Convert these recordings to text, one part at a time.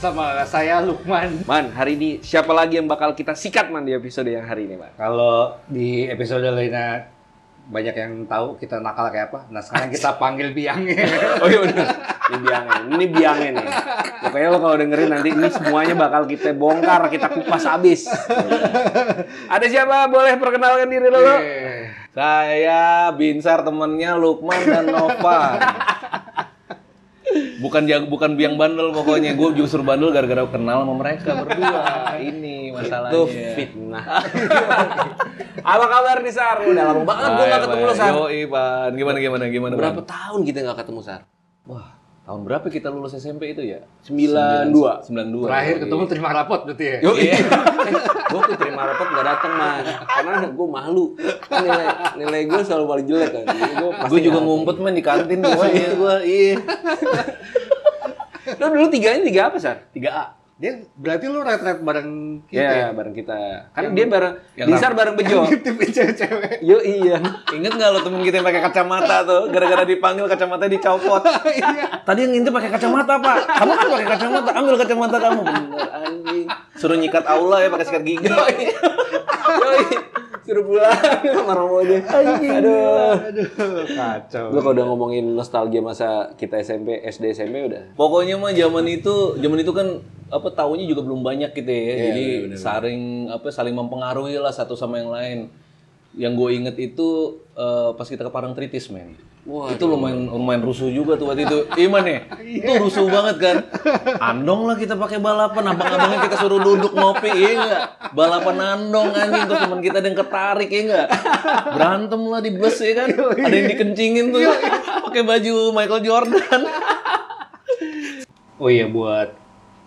bersama saya Lukman. Man, hari ini siapa lagi yang bakal kita sikat man di episode yang hari ini, Man? Kalau di episode lainnya banyak yang tahu kita nakal kayak apa. Nah sekarang kita panggil biang. Oh iya bener. Ini biangnya, ini biangnya nih. Pokoknya lo kalau dengerin nanti ini semuanya bakal kita bongkar, kita kupas habis. Ada siapa? Boleh perkenalkan diri lo? Eh, Saya Binsar temennya Lukman dan Novan. Bukan jag- bukan biang bandel pokoknya. Gue justru bandel gara-gara kenal sama mereka berdua. Ini masalahnya. Itu fitnah. Apa kabar nih Sar? Udah lama banget gue gak ketemu lo Sar. Yo, Ivan. Gimana gimana gimana? Berapa tahun kita gak ketemu Sar? Wah, tahun berapa kita lulus SMP itu ya? 92. 92. terakhir Yoi. ketemu terima rapot berarti ya. Yo, iya. gue tuh terima rapot gak dateng man. Karena gue malu. Kan Nilai, nilai gue selalu paling jelek kan. Jadi gue juga ngumpet main di kantin gue. Iya, gue. Iya. Lo dulu tiganya tiga apa Sar? 3A. Dia berarti lu red-red bareng kita Iya, ya? bareng kita. Kan dia bareng, yang bareng Bejo. Tipin cewek-cewek. Yo iya. Ingat nggak lo temen kita yang pakai kacamata tuh? Gara-gara dipanggil kacamata dicopot. Tadi yang ngintip pakai kacamata pak. Kamu kan pakai kacamata. Ambil kacamata kamu. Bener anjing. Suruh nyikat aula ya pakai sikat gigi. Yoi. Suruh pulang sama Romonya. Aduh. Aduh, kacau. Lo kalau udah ngomongin nostalgia masa kita SMP, SD, SMP udah. Pokoknya mah zaman itu, zaman itu kan apa tahunya juga belum banyak gitu ya. Iya, Jadi saling apa saling mempengaruhi lah satu sama yang lain. Yang gue inget itu eh, pas kita ke Parangtritis men. Wah, itu lumayan lumayan rusuh juga tuh waktu itu. Iman ya, itu rusuh banget kan. Andong lah kita pakai balapan, abang-abangnya kita suruh duduk ngopi, iya enggak? Balapan andong anjing terus teman kita ada yang ketarik ya enggak? Berantem lah di bus ya kan. Ada yang dikencingin tuh pakai baju Michael Jordan. Oh iya buat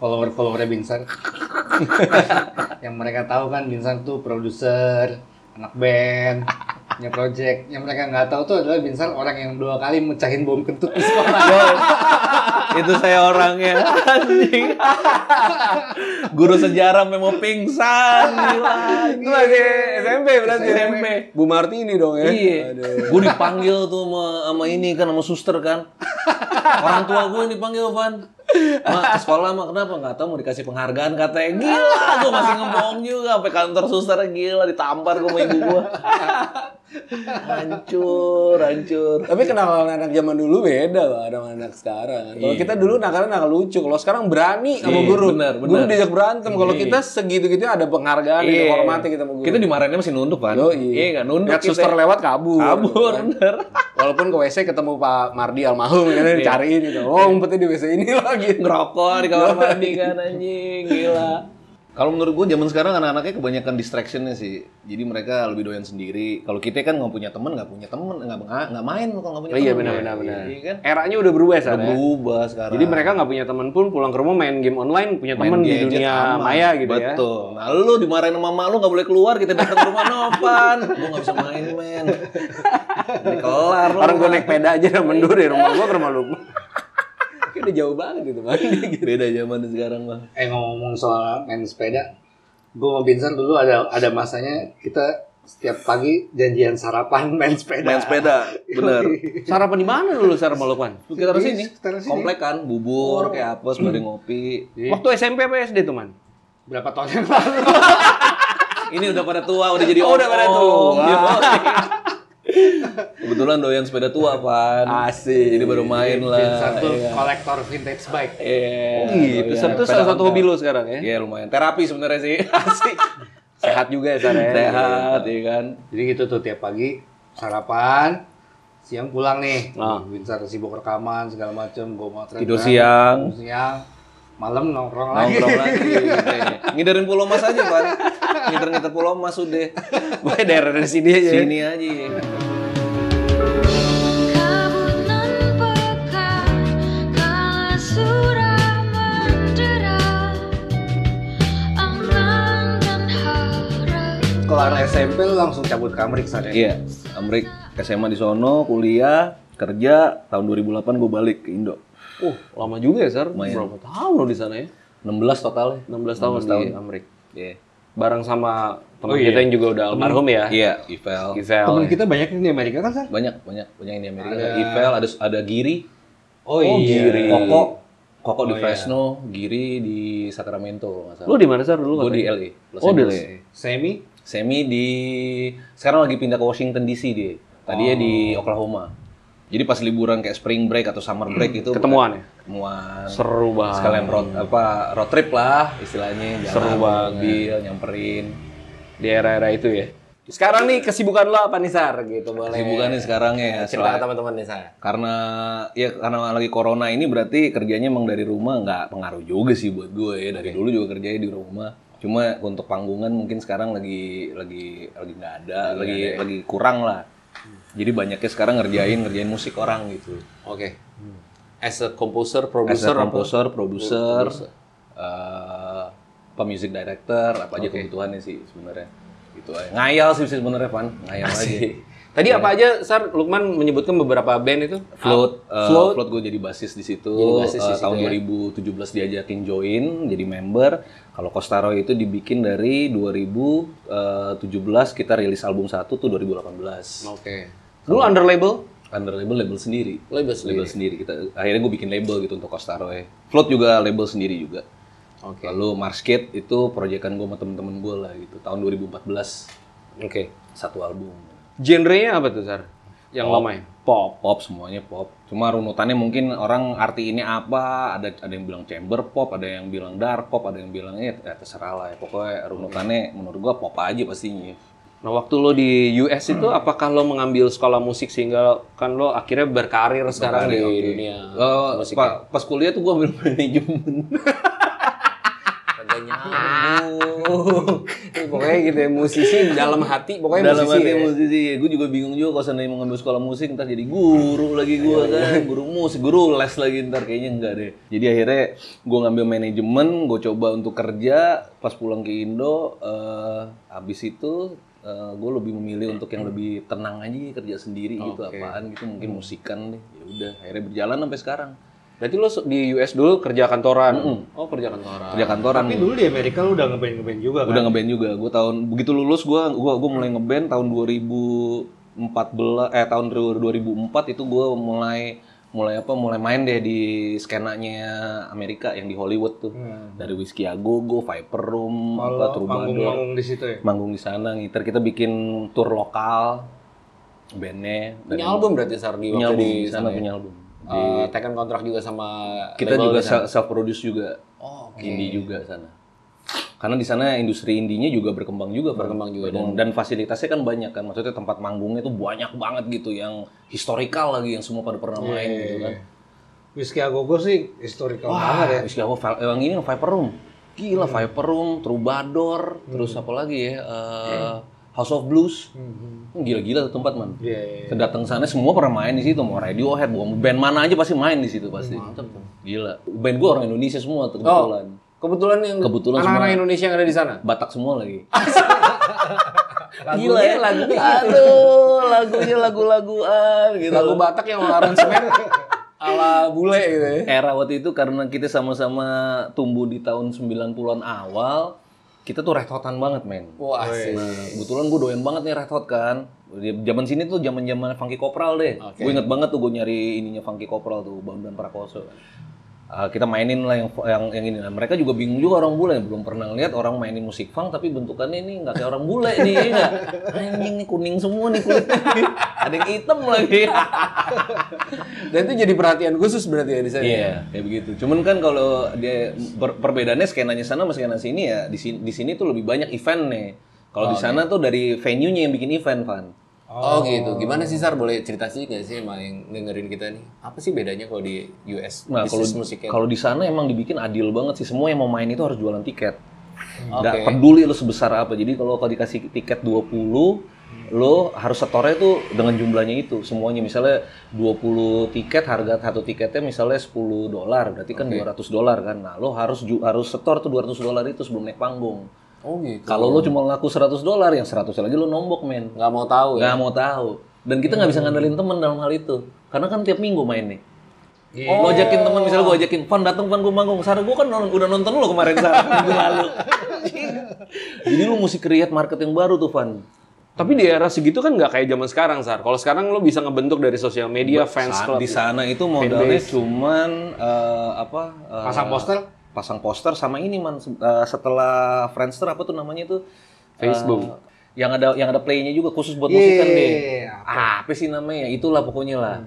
follower-followernya Binsar. yang mereka tahu kan Binsar tuh produser, anak band, punya project. Yang mereka nggak tahu tuh adalah Binsar orang yang dua kali mecahin bom kentut di sekolah. Itu saya orangnya. Anjing. Guru sejarah mau pingsan. Gila Itu masih SMP berarti. SMP. Bu Martini dong ya. iya. Gue dipanggil tuh sama, sama ini kan sama suster kan. Orang tua gue yang dipanggil Van. Mak, ke sekolah mah kenapa? Nggak tahu mau dikasih penghargaan katanya. Gila gue masih ngebohong juga sampai kantor suster. Gila ditampar gue sama ibu gue hancur hancur Tapi kenal anak zaman dulu beda loh sama anak sekarang. Kalau kita dulu nakalnya nakal lucu, kalau sekarang berani sama Iya, guru. benar, Guru benar. diajak berantem. Kalau kita segitu-gitu ada penghargaan, Iya. dihormati kita sama guru. kita dimarahinnya masih nunduk Van Yo, iya nggak nunduk Lihat kita. suster lewat kabur. kabur bener Walaupun ke WC ketemu Pak Mardi almarhum kan dicariin gitu. Oh, umpetnya di WC ini lagi. ngerokok di kamar mandi kan anjing gila kalau menurut gue zaman sekarang anak-anaknya kebanyakan distractionnya sih jadi mereka lebih doyan sendiri kalau kita kan nggak punya teman nggak punya teman nggak nggak nggak main kalau nggak punya Oh, iya temen. benar benar benar. iya kan Eranya udah berubah udah sekarang. ya. berubah sekarang Jadi mereka nggak punya teman pun pulang ke rumah main game online punya Main teman di gadget dunia aman. maya gitu ya. betul nah lu dimarahin sama mama lu nggak boleh keluar kita datang ke rumah Novan gue nggak bisa main men kelar Orang gue naik peda aja udah mendur dari rumah gua ke rumah lu. Udah jauh banget gitu mandi gitu. beda zaman sekarang bang eh ngomong soal main sepeda, gue sama Binsar dulu ada ada masanya kita setiap pagi janjian sarapan main sepeda. main sepeda bener Sarapan di mana dulu Sar Malukan? kita taruh sini sini. komplek kan bubur kayak apa sembari ngopi Waktu SMP apa SD tuh man? Berapa tahun yang lalu? Ini udah pada tua, udah jadi Oh, udah pada tua. Kebetulan doyan sepeda tua, Pan. Asik. Jadi baru main lah. Binsar tuh Iya. kolektor vintage bike. Iya. Oh gitu. Sar itu salah satu hobi lu sekarang ya? Iya, lumayan. Terapi sebenarnya sih. Asik. Sehat juga ya Sar ya? Sehat, iya kan. Jadi gitu tuh tiap pagi sarapan, siang pulang nih. Ah. Binsar sibuk rekaman segala macem, gue mau Tidur siang. Tidur siang, malam nongkrong lagi. Nongkrong lagi. gitu ya. Ngidarin pulau mas aja, Pan. Ngiter-ngiter pulau mas udah. Pokoknya daerah dari sini aja. Sini aja. Kelar SMP lu langsung cabut ke Amrik Sar, ya? Iya, Amrik SMA di sono, kuliah, kerja, tahun 2008 gue balik ke Indo. Oh, lama juga ya Sar? Lumayan. Berapa tahun lo di sana ya? 16 totalnya. 16 tahun 16 tahun. di Amerika. Iya. Bareng sama teman Oh, iya. kita yang juga udah almarhum ya. Iya, Ivel. Ivel. Temen kita banyak yang di Amerika kan, Sar? Banyak, banyak, banyak yang di Amerika. Ada- Ivel, ada ada Giri, Oh, iya. Koko, Koko di Oh, iya. Fresno, Giri di Sacramento. Lu di mana dulu? Gue di? LA. Los Oh, di. LA. Semi? Semi di sekarang lagi pindah ke Washington DC dia. Tadinya di Oklahoma. Jadi pas liburan kayak spring break atau summer break itu Ketemuan ya? ketemuan Seru banget. sekalian road apa road trip lah istilahnya jalan Seru banget. mobil nyamperin Di era-era itu ya. Sekarang nih kesibukan lo apa nih Sar? Gitu boleh. kesibukan nih sekarang ya Cerita ke teman-teman nih Sar. karena ya karena lagi corona ini berarti kerjanya emang dari rumah nggak pengaruh juga sih buat gue ya dari dulu juga kerjanya di rumah cuma untuk panggungan mungkin sekarang lagi lagi lagi nggak ada lagi lagi kurang lah jadi banyaknya sekarang ngerjain ngerjain musik orang gitu Oke. As a composer, as producer, a apa? composer producer eh, apa music director apa aja kebutuhannya sih sebenarnya gitu aja ngayal sih sebenarnya Van ngayal aja Asik. Tadi apa aja Sar Lukman menyebutkan beberapa band itu? Float, eh, Float. Float, gue jadi basis di situ. Jadi basis di Eh, situ tahun ya. 2017 diajakin join jadi member. Kalau Costaro itu dibikin dari 2017 kita rilis album satu tuh 2018. Oke. Dulu under label? Under label label sendiri. Label sendiri. Label sendiri. Kita akhirnya gue bikin label gitu untuk Costaro ya. Float juga label sendiri juga. Oke. Lalu Marskate itu proyekan gue sama temen-temen gue lah gitu. Tahun 2014 Oke. satu album. Genrenya apa tuh Sar? Yang lo main? pop pop semuanya pop cuma runutannya mungkin orang arti ini apa ada ada yang bilang chamber pop ada yang bilang dark pop ada yang bilang ya, ya terserah lah ya pokoknya runutannya menurut gua pop aja pastinya Nah waktu lo di US itu apakah lo mengambil sekolah musik sehingga kan lo akhirnya berkarir sekarang di Oke. dunia Eh, musik? pa- pas kuliah tuh gua ambil manajemen Kagak nyambung. Pokoknya gitu ya musisi dalam hati pokoknya dalam musisi hati ya. musisi gue juga bingung juga kalau seandainya mau ngambil sekolah musik ntar jadi guru lagi gue Iya, kan guru musik guru les lagi ntar kayaknya enggak deh jadi akhirnya gue ngambil manajemen gue coba untuk kerja pas pulang ke Indo eh habis itu gue lebih memilih untuk yang lebih tenang aja kerja sendiri gitu Oke. apaan gitu mungkin musikan deh ya udah akhirnya berjalan sampai sekarang Berarti lo di US dulu kerja kantoran. Oh kerja kantoran. kerja kantoran Tapi dulu di Amerika lu udah ngeband ngeband juga kan? udah ngeband juga gue tahun begitu lulus gue gua gua mulai ngeband tahun 2014 eh tahun 2004 itu gue mulai mulai apa mulai main deh di skenanya Amerika yang di Hollywood tuh Hmm. dari Whiskey A Go Go Viper Room apa Kalau Troubadour manggung-manggung di situ ya. manggung di sana ngiter kita bikin tour lokal bandnya Punya album berarti Sar di punya waktu album di di sana sana. punya album Uh, tekan kontrak juga sama kita label juga di self produce juga Oh, oke. indie juga sana karena di sana industri indinya juga berkembang juga. Berkembang juga, dan, dan fasilitasnya kan banyak kan. Maksudnya tempat manggungnya tuh banyak banget gitu yang historikal lagi yang semua pada pernah main Iya, gitu kan. Whiskey A Go Go sih historical banget ya. Gak apa yang ini Viper Room. Gila Viper Room Troubadour terus apa lagi ya eh, House of Blues. Gila-gila tuh tempat man. Iya, iya. Kita datang sana semua pernah main di situ mau Radiohead mau band mana aja pasti main di situ pasti. Gila. Band gua orang Indonesia semua tuh kebetulan Kebetulan yang Kebetulan anak-anak Indonesia yang ada di sana. Batak semua lagi Gila ya lagunya gitu. Aduh, lagunya lagu-laguan gitu. Lagu Batak yang aransemen ala bule gitu ya. Era waktu itu karena kita sama-sama tumbuh di tahun 90-an awal, kita tuh red hotan banget, men. Wah, asik. Nah, kebetulan gue doyan banget nih red hot kan. Di Zaman sini tuh zaman-zaman Funky Kopral deh. Oke. Gue inget banget tuh gue nyari ininya Funky Kopral tuh, Bam dan Prakoso. Ah, kita mainin lah yang yang yang ini. Nah, mereka juga bingung juga orang bule, belum pernah lihat orang mainin musik funk tapi bentukannya ini nggak kayak orang bule nih, ya? Anjing nih kuning semua nih kulitnya. Ada yang hitam lagi. Dan itu jadi perhatian khusus berarti ya di sana. Iya, kayak begitu. Cuman kan kalau dia per- perbedaannya skenanya sana sama skena sini ya di sini di sini tuh lebih banyak event nih. Kalau di sana tuh dari venue-nya yang bikin event, Van. Oh, gitu. Gimana sih Sar? Boleh cerita sih nggak sih sama yang dengerin kita nih? Apa sih bedanya kalau di US? Nah, kalau musiknya? kalau di sana emang dibikin adil banget sih. Semua yang mau main itu harus jualan tiket. Nggak Oke. peduli lo sebesar apa. Jadi kalau kalau dikasih tiket 20, lo harus setornya tuh dengan jumlahnya itu semuanya. Misalnya 20 tiket harga satu tiketnya misalnya 10 dolar, berarti kan 200 dolar kan. Nah, lo harus ju- harus setor tuh 200 dolar itu sebelum naik panggung. Oh gitu. Kalau lo cuma laku 100 dolar, yang 100 lagi lo nombok, men. nggak mau tahu ya? Nggak mau tahu. Dan kita nggak bisa ngandelin temen dalam hal itu. Karena kan tiap minggu main nih. Iya. Lo ajakin temen, misalnya gue ajakin, Van datang Van gue manggung. Sarah gue kan non- udah nonton lo kemarin Sarah minggu lalu. Jadi lo mesti create market yang baru tuh Van. Tapi di era segitu kan nggak kayak zaman sekarang, Sar. Kalau sekarang lo bisa ngebentuk dari sosial media, fans club. di sana itu modalnya cuman eh, apa eh, Pasang poster? Pasang poster sama ini man. Eh, setelah Friendster apa tuh namanya tuh? Facebook. Eh, yang ada yang ada playnya juga khusus buat Iya, musik kan deh. apa? apa sih namanya? Itulah pokoknya lah.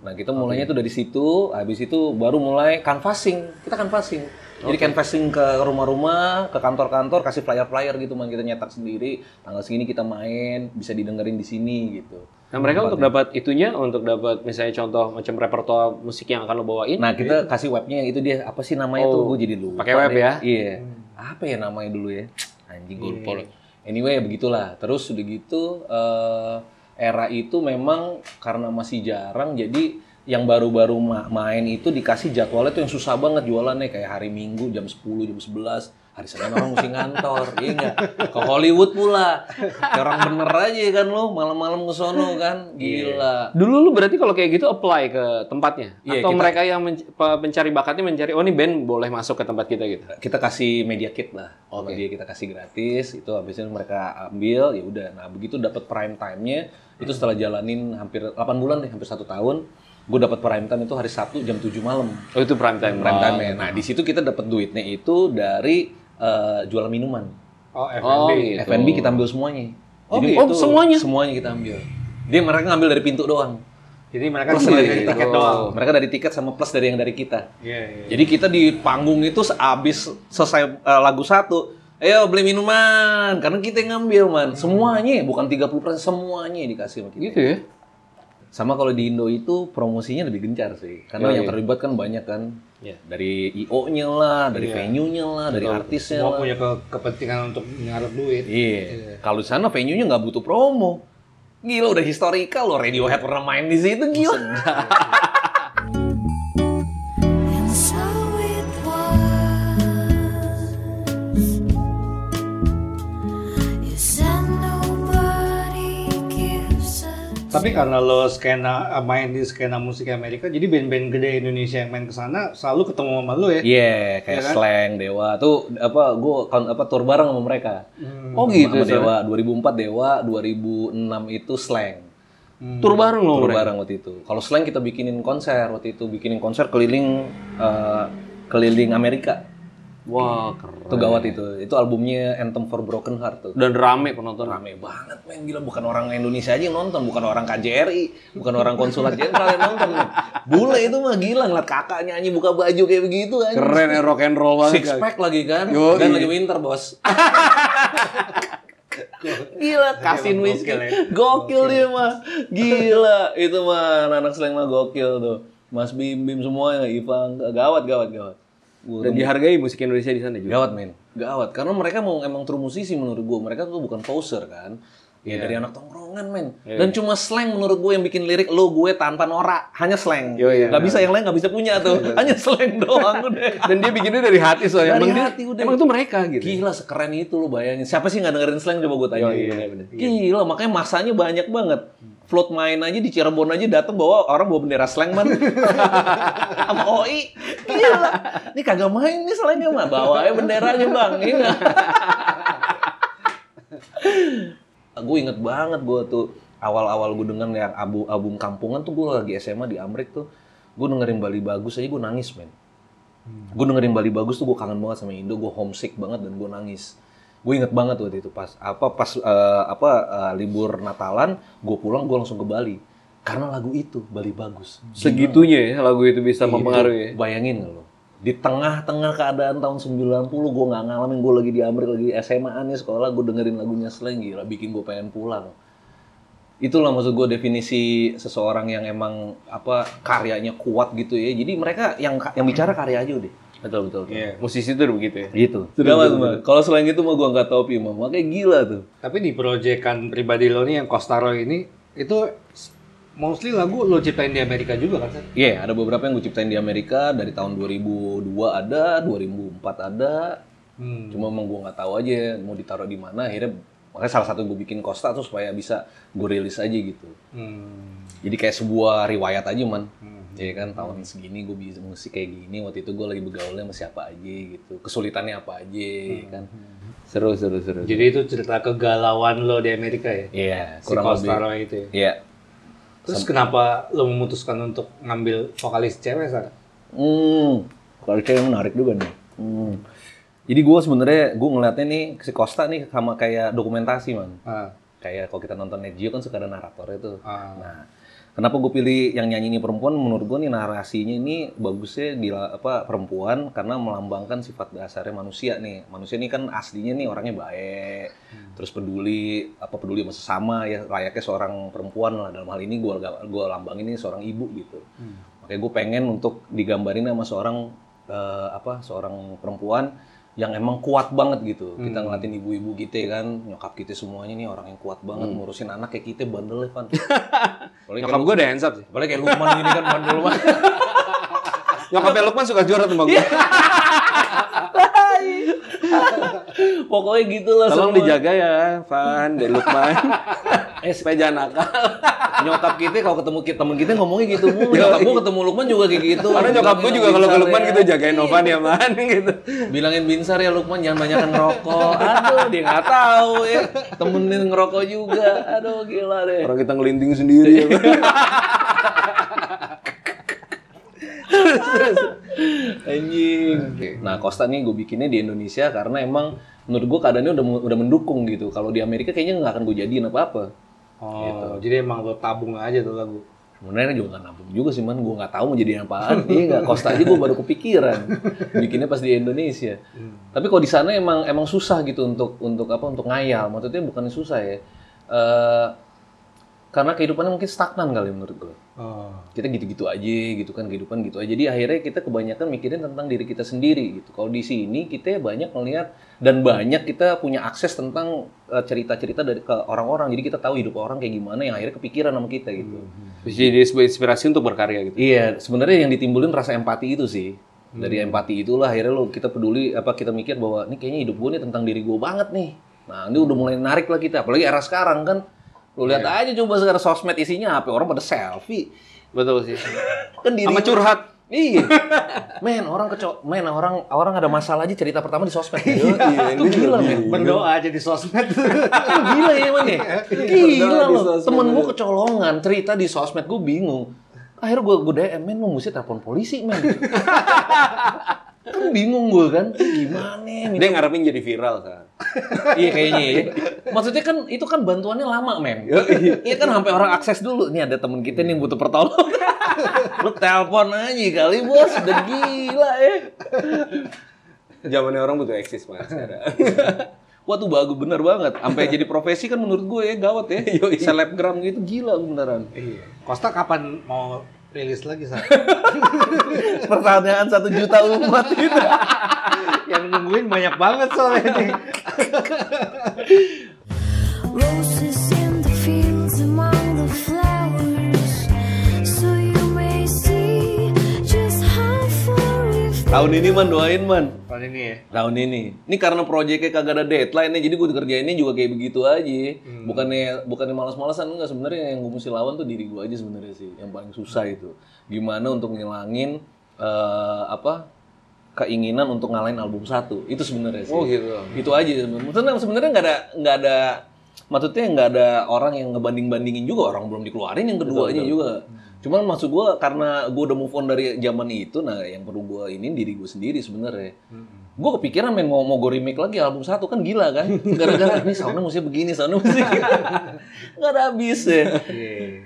Nah kita mulainya tuh dari situ habis itu baru mulai canvassing. Kita canvassing. Jadi canvassing ke rumah-rumah ke kantor-kantor kasih flyer-flyer gitu man. Kita nyetak sendiri. Tanggal segini kita main bisa didengerin di sini gitu Nah mereka untuk dapat itunya, untuk dapat misalnya contoh macam repertoire musik yang akan lo bawain. Nah kita kasih webnya itu dia apa sih namanya Oh, tuh gue jadi lupa. pakai web deh. ya? Iya. Apa ya namanya dulu ya? Anjing gue lupa. loh. Anyway begitulah. Terus udah gitu eh, era itu memang karena masih jarang jadi yang baru-baru ma- main itu dikasih jadwalnya tuh yang susah banget jualannya kayak hari Minggu jam 10 jam 11 hari Senin orang mesti ngantor iya nggak? Ke Hollywood pula. Kayak orang bener aja kan lo malam-malam ke sono kan? Gila. Dulu lu berarti kalau kayak gitu apply ke tempatnya? Iya, Atau kita- mereka yang menc- pe- pencari bakatnya mencari, oh ini band boleh masuk ke tempat kita gitu? kita kasih media kit lah. Sama dia kita kasih gratis itu habis itu mereka ambil ya udah. Nah begitu dapat prime time-nya itu setelah jalanin hampir 8 bulan deh hampir satu tahun gue dapat prime time itu hari Sabtu jam 7 malam. Oh itu prime time. prime time nah di situ kita dapat duitnya itu dari eh, jualan minuman Oh, Oh F&B. gitu. F&B kita ambil semuanya Oh, Jadi gitu. Oh, semuanya? semuanya kita ambil dia mereka ngambil dari pintu doang Jadi mereka Plus cuma dari tiket doang. mereka dari tiket sama plus dari yang dari kita Iya, iya. Jadi kita di panggung itu sehabis selesai eh, lagu satu, ayo beli minuman karena kita yang ngambil man. Semuanya bukan 30% semuanya dikasih sama kita. Gitu ya? Sama kalau di Indo itu promosinya lebih gencar sih. Karena Oh, yang iya. terlibat kan banyak kan. Iya. Dari IO-nya lah, dari Iya. venue-nya lah, dari artisnya Semua lah. punya ke- kepentingan untuk ngarep duit. Iya. Kalau di sana venue-nya nggak butuh promo. Gila udah historikal loh Radiohead pernah main di situ gila. Tapi karena lo skena eh, main di skena musik Amerika, jadi band-band gede Indonesia yang main ke sana selalu ketemu sama lo ya. Iya, kayak Iya kan? Slang, Dewa tuh apa gue apa tour bareng sama mereka. Hmm. Oh gitu. sama. Dewa 2004 Dewa 2006 itu Slang Hmm. Tur bareng loh tur mereka. bareng waktu itu kalau Slang kita bikinin konser waktu itu bikinin konser keliling eh, keliling Amerika Wah keren. itu gawat itu. Itu albumnya Anthem for Broken Heart tuh. Dan rame penonton. rame banget men. Gila bukan orang Indonesia aja yang nonton. Bukan orang KJRI bukan orang konsulat jenderal yang nonton. Men. bule itu mah gila ngeliat kakak nyanyi buka baju kayak begitu aja Keren ya rock and roll banget. six pack lagi kan? Yoi. dan lagi winter bos. Gila kasin whisky gokil ya. gokil dia mah. Gila itu mah anak slang mah gokil tuh. Mas Bim Bim semuanya Ipang gawat gawat gawat Dan dihargai musik Indonesia di sana juga. gawat men gawat karena mereka mau emang true musisi menurut gua mereka tuh bukan poser kan Ya dari anak tongkrongan men Dan cuma slang menurut gue yang bikin lirik Lo gue tanpa norak Hanya slang Yo, iya. Gak bisa yang lain gak bisa punya tuh Hanya slang doang udah Dan dia bikinnya dari hati soalnya. Dari emang dia- hati udah. Emang itu mereka gitu. Gila sekeren itu lo bayangin. Siapa sih nggak dengerin slang coba gue tanya. Yo, iya. Gila makanya masanya banyak banget. Float main aja di Cirebon aja datang bawa orang bawa bendera slang man. Sama OI. Gila. Ini kagak main nih slangnya mah. Bawa aja benderanya bang. Iya. gue inget banget gue tuh awal-awal gue denger yang abu album kampungan tuh gue lagi SMA di Amrik tuh gue dengerin Bali Bagus aja gue nangis men gue dengerin Bali Bagus tuh gue kangen banget sama Indo gue homesick banget dan gue nangis gue inget banget waktu itu pas apa pas eh, apa eh, libur Natalan gue pulang gue langsung ke Bali. Karena lagu itu Bali Bagus. Segitunya ya lagu itu bisa Iya, mempengaruhi ya. bayangin nggak lo di tengah-tengah keadaan tahun 90 gue nggak ngalamin gue lagi di Amerika lagi SMA nih sekolah gue dengerin lagunya Slang gila bikin gue pengen pulang. Itulah maksud gue definisi seseorang yang emang apa karyanya kuat gitu ya. Jadi mereka yang yang bicara karya aja udah Betul betul. betul. Iya. Musisi itu udah begitu ya. gitu betul, Mbak. kalau selain itu mah gue nggak tahu pi mah makanya gila tuh Tapi di proyekan pribadi lo nih yang Costaro ini itu mostly lagu lo ciptain di Amerika juga kan? Iya, ada beberapa yang gue ciptain di Amerika dari tahun 2002 ada, 2004 ada. Hmm. Cuma emang gue nggak tahu aja mau ditaruh di mana. Akhirnya makanya salah satu gue bikin Costa tuh supaya bisa gue rilis aja gitu. Hmm. Jadi kayak sebuah riwayat aja man. Hmm. Iya kan tahun segini gue bisa musik kayak gini waktu itu gue lagi bergaulnya sama siapa aja gitu kesulitannya apa aja ya kan seru seru seru Jadi itu cerita kegalauan lo di Amerika ya? iya Si kurang lebih itu ya? iya Terus kenapa lo memutuskan untuk ngambil vokalis cewek, Sar? hmm kalau cewek menarik juga nih hmm. jadi gue sebenarnya gue ngeliatnya nih si Costa nih sama kayak dokumentasi man Ah, kayak kalau kita nonton Net Geo kan suka ada naratornya tuh ah. Nah, kenapa gue pilih yang nyanyi ini perempuan? Menurut gue nih narasinya ini bagusnya di apa perempuan karena melambangkan sifat dasarnya manusia nih. Manusia ini kan aslinya nih orangnya baik, terus peduli apa peduli sama sesama ya layaknya seorang perempuan lah dalam hal ini gue gue lambangin ini seorang ibu gitu. Makanya gue pengen untuk digambarin sama seorang eh, apa seorang perempuan yang emang kuat banget gitu. Kita ngeliatin ibu-ibu kita kan, nyokap kita semuanya nih orang yang kuat banget ngurusin anak kayak kita bandel ya, Van. Nyokap gue udah hands up sih. Apalagi kayak Lukman gini kan bandel banget. Nyokapnya Lukman suka juara sama gue. Pokoknya gitulah Tolong semua. dijaga ya, Van, dan Lukman. Eh, Supaya jangan nakal. nyokap kita kalau ketemu kita temen kita ngomongnya gitu mulu. Nyokap gua ketemu Lukman juga kayak gitu. Karena nyokap gue Bilangin juga kalau ke Lukman ya. gitu jagain Novan ya, man gitu. Bilangin Binsar ya Lukman jangan banyak ngerokok. Aduh, dia nggak tahu ya. Temenin ngerokok juga. Aduh, gila deh. Orang kita ngelinting sendiri ya, Anjing. Nah, Costa nih gue bikinnya di Indonesia karena emang menurut gue keadaannya udah udah mendukung gitu. Kalau di Amerika kayaknya nggak akan gue jadiin apa-apa. Oh, jadi emang lo tabung aja tuh lagu. Sebenarnya juga nggak nabung juga sih man, gue nggak tahu mau jadi apaan. Iya nggak, Costa aja gue baru kepikiran. Bikinnya pas di Indonesia. Tapi kalau di sana emang emang susah gitu untuk untuk apa untuk ngayal. Maksudnya bukan susah ya. Eh, karena kehidupannya mungkin stagnan kali menurut gue. Oh. Kita gitu-gitu aja gitu kan kehidupan gitu aja. Jadi akhirnya kita kebanyakan mikirin tentang diri kita sendiri gitu. Kalau di sini kita banyak melihat dan banyak kita punya akses tentang eh, cerita-cerita dari ke orang-orang. Jadi kita tahu hidup orang kayak gimana yang akhirnya kepikiran sama kita gitu. Terus jadi sebuah inspirasi untuk berkarya gitu. Iya, sebenarnya yang ditimbulin rasa empati itu sih. Dari empati itulah akhirnya lo kita peduli apa kita mikir bahwa ini kayaknya hidup gue nih tentang diri gue banget nih. Nah, ini udah mulai narik lah kita. Apalagi era sekarang kan. Lo lihat aja coba sekarang sosmed isinya apa orang pada selfie. Betul sih. Kan diri Sama curhat. Iya. Men, orang keco men orang orang ada masalah aja cerita pertama di sosmed. itu gila, men. Berdoa aja di sosmed. Itu gila ya, men ya. Gila di loh. Temen gue kecolongan cerita di sosmed gue bingung. Akhirnya gue gue DM, men lu mesti telepon polisi, men. kan bingung gue kan. Gimana nih? Dia ngarepin jadi viral kan. Iya kayaknya ya. Maksudnya kan itu kan bantuannya lama, men. Iya kan sampai orang akses dulu. Nih ada temen kita nih yang butuh pertolongan. Lu telepon aja kali, Bos. Udah gila ya. Zamannya orang butuh eksis banget sekarang. Wah tuh bagus bener banget. Sampai jadi profesi kan menurut gue ya gawat ya. Selebgram gitu gila beneran. Iya. Costa kapan mau rilis lagi, Sar? Pertanyaan satu juta umat gitu. Yang nungguin banyak banget soalnya. Roses Tahun ini man doain man. Tahun ini ya. Tahun ini. Ini karena proyeknya kagak ada deadline nih, jadi gue kerjainnya juga kayak begitu aja. Bukannya bukannya malas-malasan enggak sebenarnya yang gue mesti lawan tuh diri gue aja sebenarnya sih, yang paling susah itu. Gimana untuk ngilangin eh, apa keinginan untuk ngalahin album satu itu sebenarnya sih. Oh gitu. Itu aja sebenarnya. Sebenarnya nggak ada nggak ada maksudnya nggak ada orang yang ngebanding bandingin juga orang belum dikeluarin yang keduanya juga. Cuman maksud gue karena gue udah move on dari zaman itu, nah yang perlu gue ini diri gue sendiri sebenarnya. Gue kepikiran main mau mau gue remake lagi album satu kan gila kan? Gara-gara ini soundnya mesti begini, soundnya mesti nggak ada habis ya.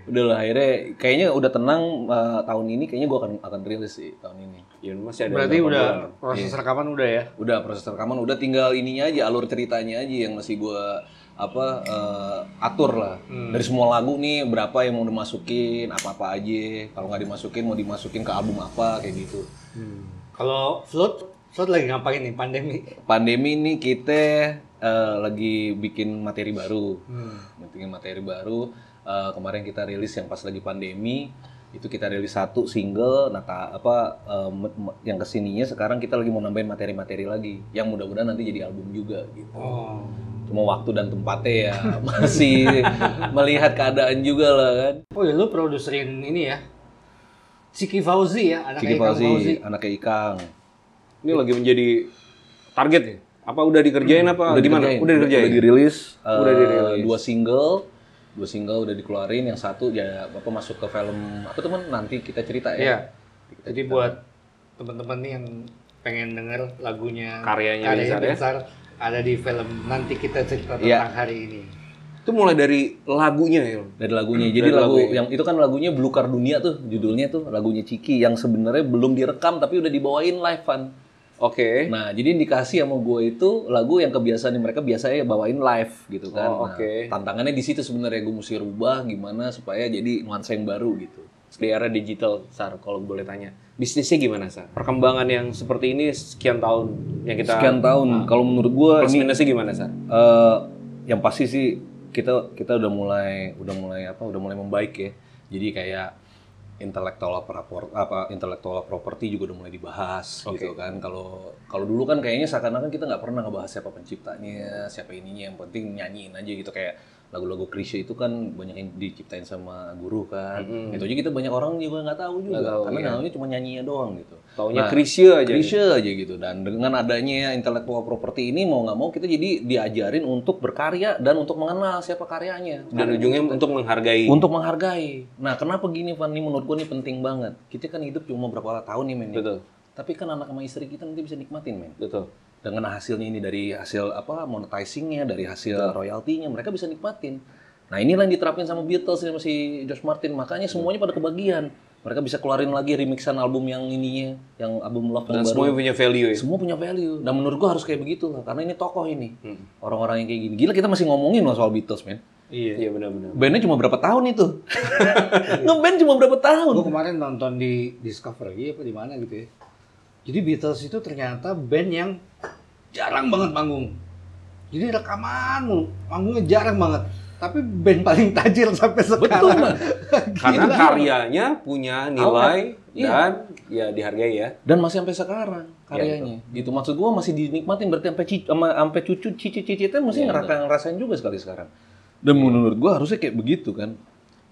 Udah lah akhirnya kayaknya udah tenang eh, tahun ini kayaknya gue akan akan rilis sih tahun ini. Ya masih ada. Berarti udah bulan. proses rekaman udah ya? Udah proses rekaman udah tinggal ininya aja alur ceritanya aja yang masih gua apa eh, atur lah. Dari semua lagu nih berapa yang mau dimasukin apa apa aja. Kalau nggak dimasukin mau dimasukin ke album apa kayak gitu. Kalau float, float lagi ngapain nih pandemi? pandemi ini kita eh, lagi bikin materi baru. Bikin materi baru. Eh, kemarin kita rilis yang pas lagi pandemi. Itu kita rilis satu single nah ta- apa me- yang ke sininya sekarang kita lagi mau nambahin materi-materi lagi. Yang mudah-mudahan nanti jadi album juga gitu. Oh. Cuma waktu dan tempatnya ya masih melihat keadaan juga lah kan Oh ya lu produserin ini ya? Ciki Fauzi ya, anaknya Ciki Ikang Fauzi, anaknya Ikang. Ini lagi menjadi target ya? Apa udah dikerjain apa gimana? dikerjain. Udah dikerjain. Udah dirilis. eh, Udah dirilis. Dua single. Dua single udah dikeluarin. Yang satu ya Bapak masuk ke film apa teman? Nanti kita cerita Iya. ya. Jadi buat teman-teman nih yang pengen denger lagunya Karyanya Binsar ya? Binsar, ada di film nanti kita cerita tentang Iya. hari ini. Itu mulai dari lagunya ya. Dari lagunya. Jadi Dari lagu lagu yang itu kan lagunya Belukar Dunia tuh judulnya tuh lagunya Ciki yang sebenarnya belum direkam tapi udah dibawain live Van. Oke. Nah, jadi indikasi sama gue itu lagu yang kebiasaan mereka biasanya bawain live gitu kan. Oh, Nah, oke. tantangannya di situ sebenarnya gue mesti rubah gimana supaya jadi nuansa yang baru gitu. Di era digital, Sar, kalau boleh tanya. Bisnisnya gimana, Sar? Perkembangan yang seperti ini sekian tahun yang kita Sekian tahun kalau menurut gue plus ini minusnya gimana, Sar? eh, yang pasti sih kita kita udah mulai udah mulai apa udah mulai membaik ya. Jadi kayak intellectual property apa intellectual property juga udah mulai dibahas gitu kan. Kalau kalau dulu kan kayaknya seakan-akan kita nggak pernah ngebahas siapa penciptanya, siapa ininya, yang penting nyanyiin aja gitu kayak lagu-lagu Krisya itu kan banyak yang diciptain sama guru kan. Itu aja kita banyak orang juga nggak tahu juga Nggak tahu, karena iya. namanya cuma nyanyinya doang gitu. Taunya Nah, Krisya aja. Krisya aja gitu dan dengan adanya intellectual property ini mau nggak mau kita jadi diajarin untuk berkarya dan untuk mengenal siapa karyanya Dan ujungnya untuk menghargai. untuk menghargai. Nah kenapa gini Van ini menurut gua ini penting banget. Kita kan hidup cuma berapa tahun nih men. ya. Betul. Tapi kan anak sama istri kita nanti bisa nikmatin men. Betul. Dengan hasilnya ini dari hasil apa monetizingnya dari hasil royaltinya mereka bisa nikmatin. Nah inilah yang diterapin sama Beatles sama si George Martin. Makanya semuanya pada kebagian. Mereka bisa keluarin lagi remixan album yang ininya, yang album Love Dan yang baru. semuanya punya value ya. Semua punya value. Dan menurut gua harus kayak begitu lah. Karena ini tokoh ini. Orang-orang yang kayak gini. Gila kita masih ngomongin loh soal Beatles, men. Iya. Iya benar-benar. Bandnya cuma berapa tahun itu? Ngeband cuma berapa tahun? Gue kemarin nonton di Discovery apa di mana gitu ya. Jadi Beatles itu ternyata band yang jarang banget manggung. Jadi rekaman, manggungnya jarang banget. Tapi band paling tajir sampai sekarang. Betul, Man. Karena karyanya punya nilai Iya. dan ya dihargai ya. Dan masih sampai sekarang karyanya. gitu. Maksud gua masih dinikmatin berarti sampai cic- sama sampai cucu cici-cicitnya masih ngerasa ngerasain juga sekali sekarang. Dan menurut gua harusnya kayak begitu kan.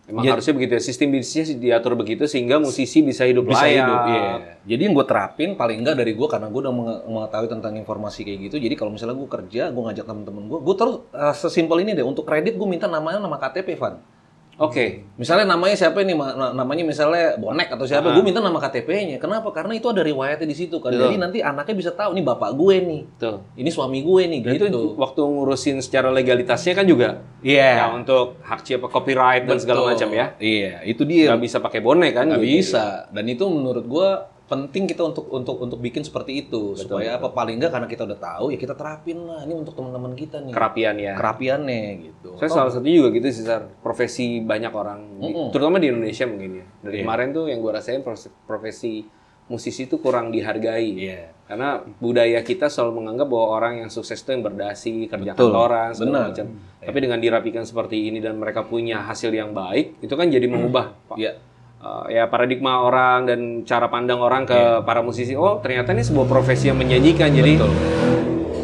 Emang Ya. harusnya begitu ya. Sistem bisnisnya diatur begitu sehingga musisi bisa hidup bisa layak. hidup iya. jadi yang gue terapin paling enggak dari gue karena gue udah menge- mengetahui tentang informasi kayak gitu jadi kalau misalnya gue kerja gue ngajak temen-temen gue gue terus eh, sesimpel ini deh untuk kredit gue minta namanya nama KTP Van Oke. misalnya namanya siapa ini ma- na- namanya misalnya bonek atau siapa gue minta nama KTP-nya kenapa karena itu ada riwayatnya di situ kan jadi nanti anaknya bisa tahu ini bapak gue nih Betul. ini suami gue nih Dan gitu itu waktu ngurusin secara legalitasnya kan juga iya ya untuk hak cipta copyright dan segala Betul. macam ya. iya itu dia Nggak bisa pakai bonek kan? nggak gitu. bisa dan itu menurut gua penting kita untuk untuk untuk bikin seperti itu supaya apa paling enggak karena kita udah tahu ya kita terapin lah ini untuk teman-teman kita nih Kerapian ya. kerapiannya gitu Saya salah satu juga gitu sih, Sar. Profesi banyak orang, di- terutama di Indonesia mungkin ya. Dari Iya. kemarin tuh yang gue rasain profesi musisi itu kurang dihargai. Iya. Karena budaya kita selalu menganggap bahwa orang yang sukses itu yang berdasi, kerja Betul. kantoran, segala Benar. macam. Tapi dengan dirapikan seperti ini dan mereka punya hasil yang baik, itu kan jadi mengubah Pak. Iya. Uh, ya paradigma orang dan cara pandang orang ke para musisi. Oh ternyata ini sebuah profesi yang menjanjikan. Jadi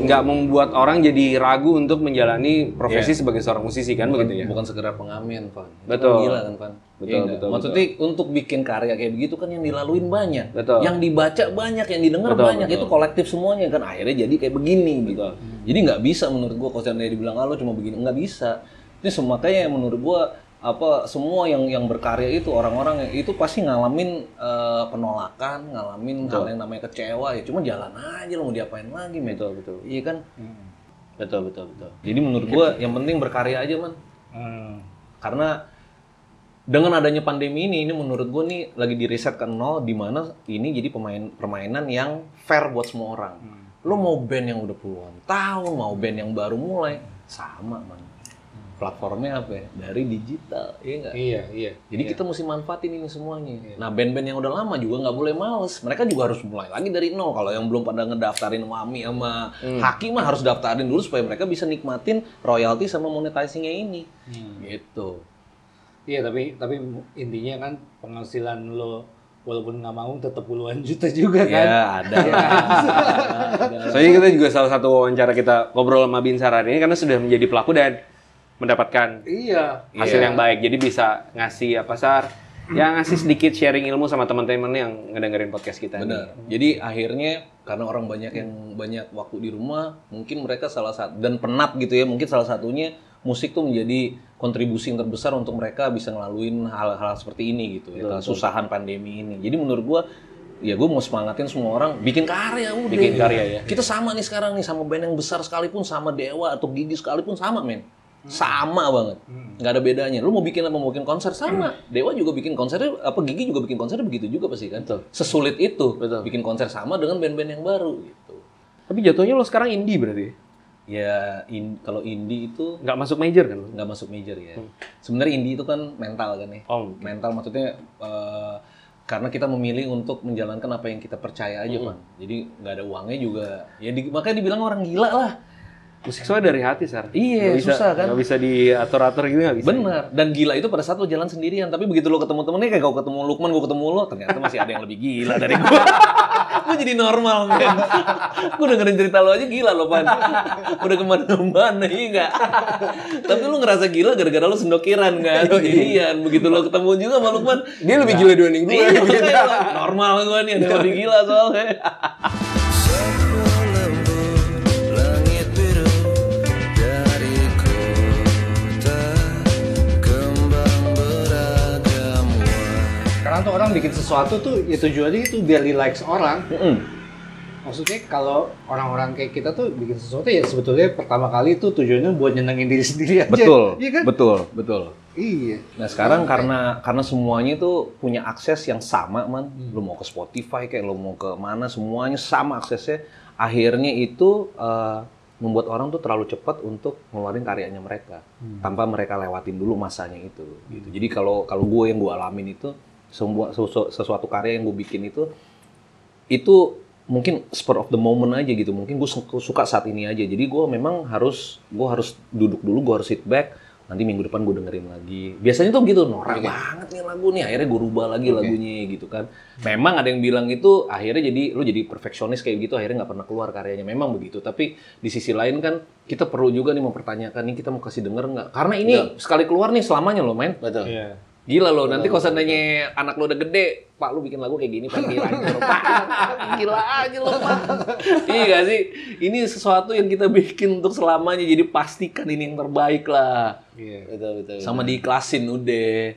nggak membuat orang jadi ragu untuk menjalani profesi sebagai seorang musisi kan bukan, begitu ya. bukan sekedar pengamen Itu Betul. kan gila kan Van Betul, nggak? betul, maksudnya untuk bikin karya kayak begitu kan yang dilaluin banyak Betul. yang dibaca banyak yang didengar Betul, banyak betul. itu kolektif semuanya kan akhirnya jadi kayak begini gitu jadi nggak bisa menurut gua kalau seandainya dibilang ah lo cuma begini nggak bisa ini semua makanya menurut gua apa semua yang yang berkarya itu orang-orang yang itu pasti ngalamin eh, penolakan ngalamin hal yang namanya kecewa ya cuma jalan aja lo mau diapain lagi men. Betul betul. Iya kan? Betul betul betul. jadi menurut gua yang penting berkarya aja man Hmm. karena dengan adanya pandemi ini ini menurut gue nih lagi di riset ke nol di mana ini jadi pemain permainan yang fair buat semua orang. Lo mau band yang udah puluhan tahun mau band yang baru mulai sama man platformnya apa ya? dari digital iya nggak Iya, iya. jadi kita mesti manfaatin ini semuanya. Nah, band-band yang udah lama juga nggak boleh males. Mereka juga harus mulai lagi dari nol. Kalau yang belum pada ngedaftarin Mami sama Haki mah harus daftarin dulu supaya mereka bisa nikmatin royalti sama monetizingnya ini. Gitu. Iya, tapi tapi intinya kan penghasilan lo walaupun nggak mau tetap puluhan juta juga kan. Ya, ada. ada. Soalnya kita juga salah satu wawancara kita ngobrol sama Binsar hari ini karena sudah menjadi pelaku dan mendapatkan Iya. hasil Iya. yang baik. Jadi bisa ngasih apa sar ya ngasih sedikit sharing ilmu sama teman-teman yang ngedengerin podcast kita nih. Benar. Jadi akhirnya karena orang banyak yang banyak waktu di rumah, mungkin mereka salah satu dan penat gitu ya, mungkin salah satunya musik tuh menjadi kontribusi yang terbesar untuk mereka bisa ngelaluin hal-hal seperti ini gitu ya, kesusahan pandemi ini. Jadi menurut gua ya gue mau semangatin semua orang bikin karya udah. Bikin karya ya. Kita sama nih sekarang nih sama band yang besar sekalipun sama Dewa atau Gigi sekalipun sama men. Sama banget. nggak ada bedanya. Lu mau bikin apa mau bikin konser sama. Dewa juga bikin konser apa Gigi juga bikin konser begitu juga pasti kan. Sesulit itu Betul. bikin konser sama dengan band-band yang baru gitu. Tapi jatuhnya lo sekarang indie berarti? Ya in- kalau indie itu Nggak masuk major kan? nggak masuk major ya. Sebenarnya indie itu kan mental kan ya. Oh, Mental maksudnya eh, karena kita memilih untuk menjalankan apa yang kita percaya aja kan. Jadi nggak ada uangnya juga. Ya di- makanya dibilang orang gila lah. Musik soalnya dari hati, Sar. Iya, bisa, susah kan? Nggak bisa diatur-atur gitu, nggak bisa. Bener. Dan gila itu pada saat lo jalan sendirian. Tapi begitu lo ketemu temennya kayak kau ketemu Lukman, gue ketemu lo, ternyata masih ada yang lebih gila dari gue. gue jadi normal, men. gue dengerin cerita lo aja gila lo, Pan. Udah ke mana-mana, iya nggak? Tapi lo ngerasa gila gara-gara lo sendokiran, kan? Iya, begitu lo ketemu juga sama Lukman. Dia lebih gila dibanding gue. Iya, normal gue nih, ada yang lebih gila soalnya. Sekarang tuh orang bikin sesuatu tuh ya tujuannya itu biar di likes orang. Mm-mm. Maksudnya kalau orang-orang kayak kita tuh bikin sesuatu ya sebetulnya pertama kali itu tujuannya buat nyenengin diri sendiri aja. Betul, Iya kan? betul, betul. Iya. Nah sekarang karena karena semuanya itu punya akses yang sama man, Hmm. lu mau ke Spotify kayak lu mau ke mana semuanya sama aksesnya. Akhirnya itu eh, membuat orang tuh terlalu cepat untuk ngeluarin karyanya mereka Hmm. tanpa mereka lewatin dulu masanya itu. Gitu. Jadi kalau kalau gue yang gue alamin itu semua sesu- sesuatu karya yang gue bikin itu itu mungkin spur of the moment aja gitu. Mungkin gue suka saat ini aja. Jadi gue memang harus gue harus duduk dulu gue harus sit back. Nanti minggu depan gue dengerin lagi. Biasanya tuh gitu norak banget nih lagu nih. Akhirnya gue rubah lagi lagunya gitu kan. Memang ada yang bilang itu akhirnya jadi lu jadi perfeksionis kayak gitu akhirnya nggak pernah keluar karyanya. Memang begitu. Tapi di sisi lain kan kita perlu juga nih mempertanyakan nih kita mau kasih denger nggak? Karena ini sekali keluar nih selamanya loh main Betul. Iya. Gila loh, nanti kalau seandainya anak lo udah gede, Pak lu bikin lagu kayak gini, Pak gila aja lo, Pak. Gila aja lo, Pak. iya gak sih? Ini sesuatu yang kita bikin untuk selamanya, jadi pastikan ini yang terbaik lah. Iya. Betul, betul. Sama diiklasin udah,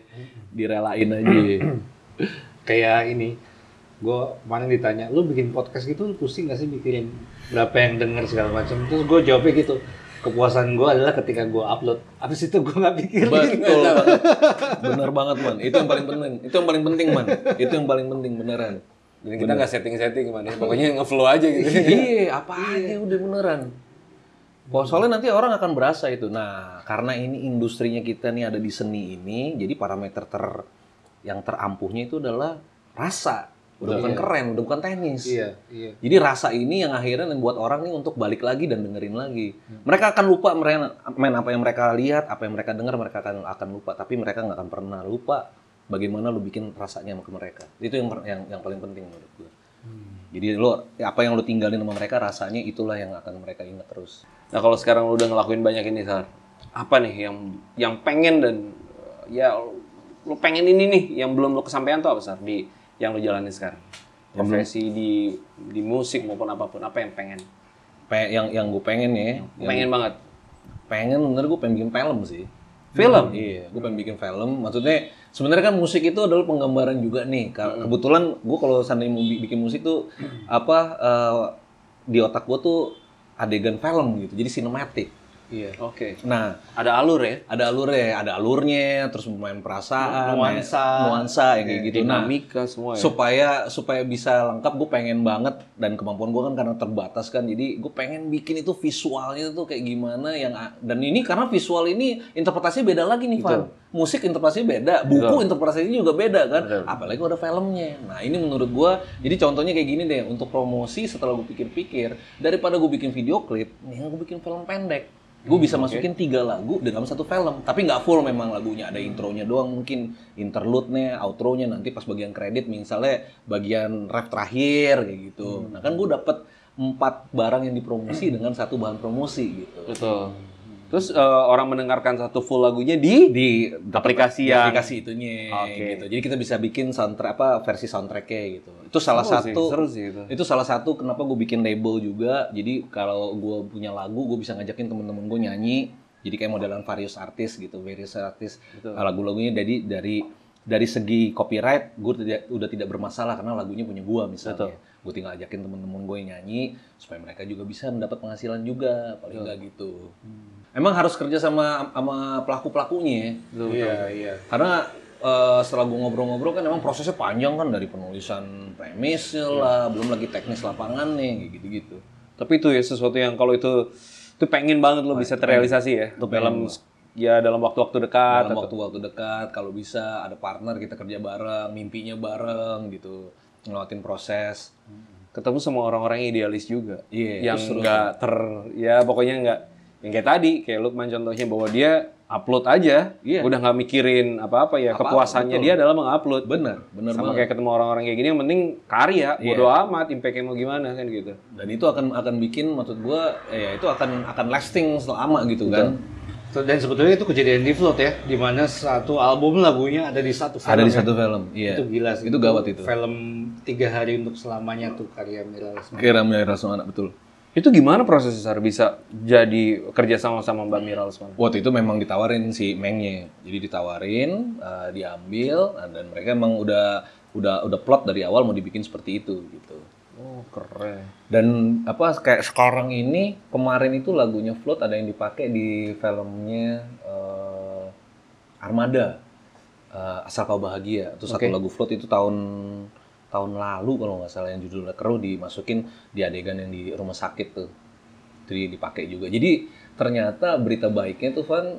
direlain aja. Kayak ini, gue kemarin ditanya, lu bikin podcast gitu lu pusing gak sih mikirin berapa yang denger segala macam? Terus gue jawabnya gitu, kepuasan gue adalah ketika gue upload. Abis itu gue nggak pikirin. Betul banget. Bener banget, Man. Itu yang paling penting. Itu yang paling penting, Man. Itu yang paling penting, beneran. Jadi kita nggak setting-setting gimana, pokoknya nge-flow aja gitu. iya, apa aja udah beneran. Pokoknya soalnya nanti orang akan berasa itu. Nah, karena ini industrinya kita nih ada di seni ini, jadi parameter ter yang terampuhnya itu adalah rasa. Udah bukan keren, udah bukan teknis. Iya, iya. Jadi rasa ini yang akhirnya membuat orang nih untuk balik lagi dan dengerin lagi. Mereka akan lupa mereka main apa yang mereka lihat, apa yang mereka dengar, mereka akan akan lupa. Tapi mereka nggak akan pernah lupa bagaimana lu bikin rasanya ke mereka. Itu yang yang yang paling penting menurut gue. Jadi lo apa yang lu tinggalin sama mereka rasanya itulah yang akan mereka ingat terus. Nah kalau sekarang lu udah ngelakuin banyak ini, Sar, apa nih yang yang pengen dan ya lu pengen ini nih yang belum lu kesampaian tuh apa, Sar, di yang lu jalanin sekarang? Profesi di di musik maupun apa pun, apa yang pengen? Pe- yang yang gue pengen ya, yang Pengen banget. pengen bener gue pengen bikin film sih. Film? Iya, gue pengen bikin film. Maksudnya sebenarnya kan musik itu adalah penggambaran juga nih. Kebetulan gue kalau seandainya mau bi- bikin musik tuh apa eh, di otak gue tuh adegan film gitu. Jadi sinematik. Iya. Oke. Nah, Ada alur ya? ada alurnya, ada alurnya, terus main perasaan, Nuansa. main- nuansa yang kayak gitu. Nah, Dinamika semua ya. supaya supaya bisa lengkap gue pengen banget dan kemampuan gue kan karena terbatas kan jadi gue pengen bikin itu visualnya tuh kayak gimana yang dan ini karena visual ini interpretasinya beda lagi nih Van musik interpretasinya beda buku interpretasinya juga beda kan apalagi ada filmnya nah ini menurut gue jadi contohnya kayak gini deh untuk promosi setelah gue pikir-pikir daripada gue bikin video klip nih gue bikin film pendek gue bisa masukin tiga lagu dalam satu film tapi nggak full memang lagunya. Ada intronya doang mungkin interlude-nya outro-nya nanti pas bagian kredit misalnya bagian ref terakhir kayak gitu. Nah kan gue dapet empat barang yang dipromosi dengan satu bahan promosi gitu. Betul. Terus eh, orang mendengarkan satu full lagunya di di Aplikasi di yang- aplikasi itunya Oke. gitu. Jadi kita bisa bikin soundtrack apa versi soundtracknya gitu. Itu salah Seru sih, satu seru sih itu. itu salah satu kenapa gue bikin label juga. Jadi kalau gue punya lagu, gue bisa ngajakin temen-temen gue nyanyi. Jadi kayak modelan various artis gitu, various artis. Uh, Lagu-lagunya dari dari dari segi copyright, gue tidak udah tidak bermasalah karena lagunya punya gue misalnya. Gue tinggal ajakin temen-temen gue yang nyanyi supaya mereka juga bisa mendapat penghasilan juga, paling nggak gitu. Emang harus kerja sama sama pelaku pelakunya. ya. Iya, iya. Karena eh, setelah gue ngobrol-ngobrol kan emang prosesnya panjang kan dari penulisan premisnya lah, belum lagi teknis lapangan nih, kayak gitu-gitu. Tapi itu ya sesuatu yang kalau itu itu pengen banget lo bisa terrealisasi ya. Itu dalam ya dalam waktu-waktu dekat. Dalam waktu-waktu dekat, kalau bisa ada partner kita kerja bareng, mimpinya bareng gitu, ngelewatin proses. ketemu sama orang-orang yang idealis juga. Iya, yang nggak ter ya pokoknya nggak yang kayak tadi kayak Lukman contohnya bahwa dia upload aja, Iya. udah nggak mikirin apa-apa ya. Apa-apa, Kepuasannya betul. dia adalah mengupload. Bener, bener Sama banget. kayak ketemu orang-orang kayak gini yang penting karya, Iya. bodo amat, impact-nya mau gimana kan gitu. Dan itu akan akan bikin maksud gua eh, ya itu akan akan lasting selama gitu kan. Dan sebetulnya itu kejadian di Float ya, di mana satu album lagunya ada di satu film. Ada di ya. satu film, iya. Itu gila sih. Itu gawat itu. Film tiga hari untuk selamanya tuh karya Mira Lesmana. Kira Mira anak betul. Itu gimana prosesnya Sar bisa jadi kerja sama sama Mbak Mira Lesmana? Waktu itu memang ditawarin si Mengnya. Jadi ditawarin, eh, diambil, dan mereka emang udah udah udah plot dari awal mau dibikin seperti itu gitu. Oh keren. Dan apa kayak sekarang ini kemarin itu lagunya Float ada yang dipakai di filmnya eh, Armada. Eh, Asal kau bahagia. Itu satu Oke. lagu Float itu tahun tahun lalu kalau nggak salah yang judulnya Keruh dimasukin di adegan yang di rumah sakit tuh. Jadi dipakai juga. Jadi ternyata berita baiknya tuh Van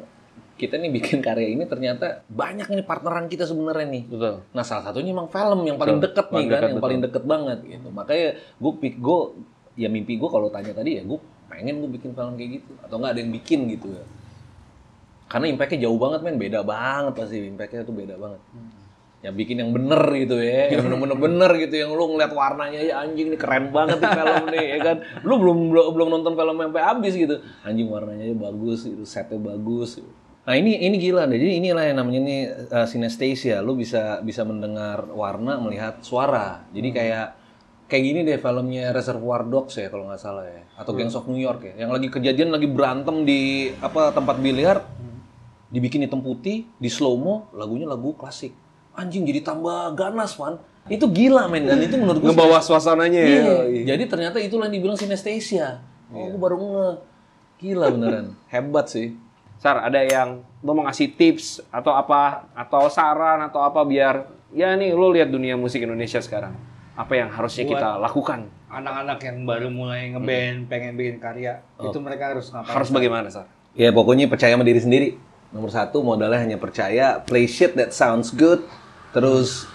kita nih bikin karya ini ternyata banyak nih partneran kita sebenarnya nih. Betul. Nah salah satunya emang film yang paling Betul. deket nih Paling kan, dekat, yang betul. paling deket banget gitu. Makanya gue pik gue ya mimpi gue kalau tanya tadi ya gue pengen gue bikin film kayak gitu atau nggak ada yang bikin gitu ya. Karena impactnya jauh banget men, beda banget pasti impactnya tuh beda banget. Ya bikin yang bener gitu ya, yang bener-bener bener gitu, yang lu ngeliat warnanya ya anjing nih keren banget nih film nih ya kan. Lu belum belum, belum nonton film sampai habis gitu, anjing warnanya bagus, itu setnya bagus. Nah ini ini gila deh, jadi inilah yang namanya ini uh, synesthesia, lu bisa bisa mendengar warna, melihat suara. Jadi kayak kayak gini deh filmnya Reservoir Dogs ya kalau nggak salah ya, atau Gangs of New York ya, yang lagi kejadian lagi berantem di apa tempat biliar, dibikin hitam putih, di slow mo, lagunya lagu klasik. Anjing jadi tambah ganas, man. Itu gila, men. Dan itu menurut gue Ngebawa suasananya ya. Iya. Jadi ternyata itulah yang dibilang synesthesia. Oh, gue baru nge. Gila beneran. Hebat sih. Sar, ada yang lo mau ngasih tips atau apa atau saran atau apa biar ya nih lo lihat dunia musik Indonesia sekarang. Apa yang harusnya kita lakukan? Anak-anak yang baru mulai ngeband, pengen bikin karya, itu mereka harus ngapain? Harus bagaimana, Sar? Ya pokoknya percaya sama diri sendiri. Nomor satu modalnya hanya percaya. Play shit that sounds good. Terus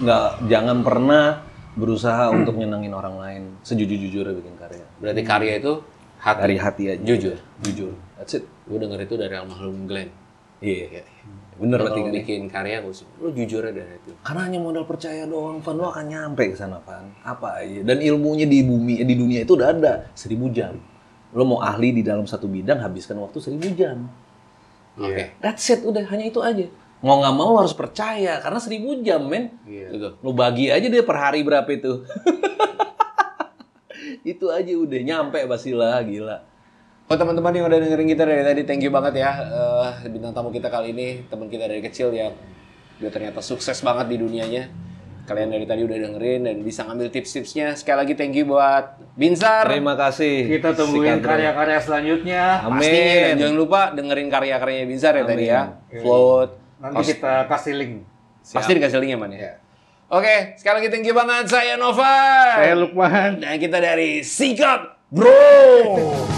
nggak jangan pernah berusaha untuk nyenengin orang lain. Sejujur-jujurnya bikin karya. Berarti karya itu hati. Dari hati aja. Jujur. Jujur. That's it. Gue denger itu dari almarhum Glenn. Iya. Bener Lo berarti kalau kan. bikin karya gue sih, lo jujur aja dari itu. Karena hanya modal percaya doang, Van, lo akan nyampe ke sana, Van. Apa aja. Dan ilmunya di bumi, di dunia itu udah ada. Seribu jam. Lo mau ahli di dalam satu bidang, habiskan waktu seribu jam. Oke. That's it, udah. Hanya itu aja. Mau nggak mau harus percaya, karena seribu jam, men. Gitu. Lo bagi aja deh per hari berapa itu. itu aja udah, nyampe Basila, gila. Oh teman-teman yang udah dengerin kita dari tadi, thank you banget ya Eh, bintang tamu kita kali ini, teman kita dari kecil yang dia ternyata sukses banget di dunianya. Kalian dari tadi udah dengerin dan bisa ngambil tips-tipsnya. Sekali lagi thank you buat Binsar. Terima kasih. Kita tungguin karya-karya selanjutnya. Amin. Pasti dan jangan lupa dengerin karya-karyanya Binsar ya tadi ya. Amin. Float. Nanti kita kasih link. Pasti dikasih linknya man ya. Ya. Oke, sekali lagi thank you banget. Saya Nova. Saya Lukman. Dan kita dari Sikap Bro.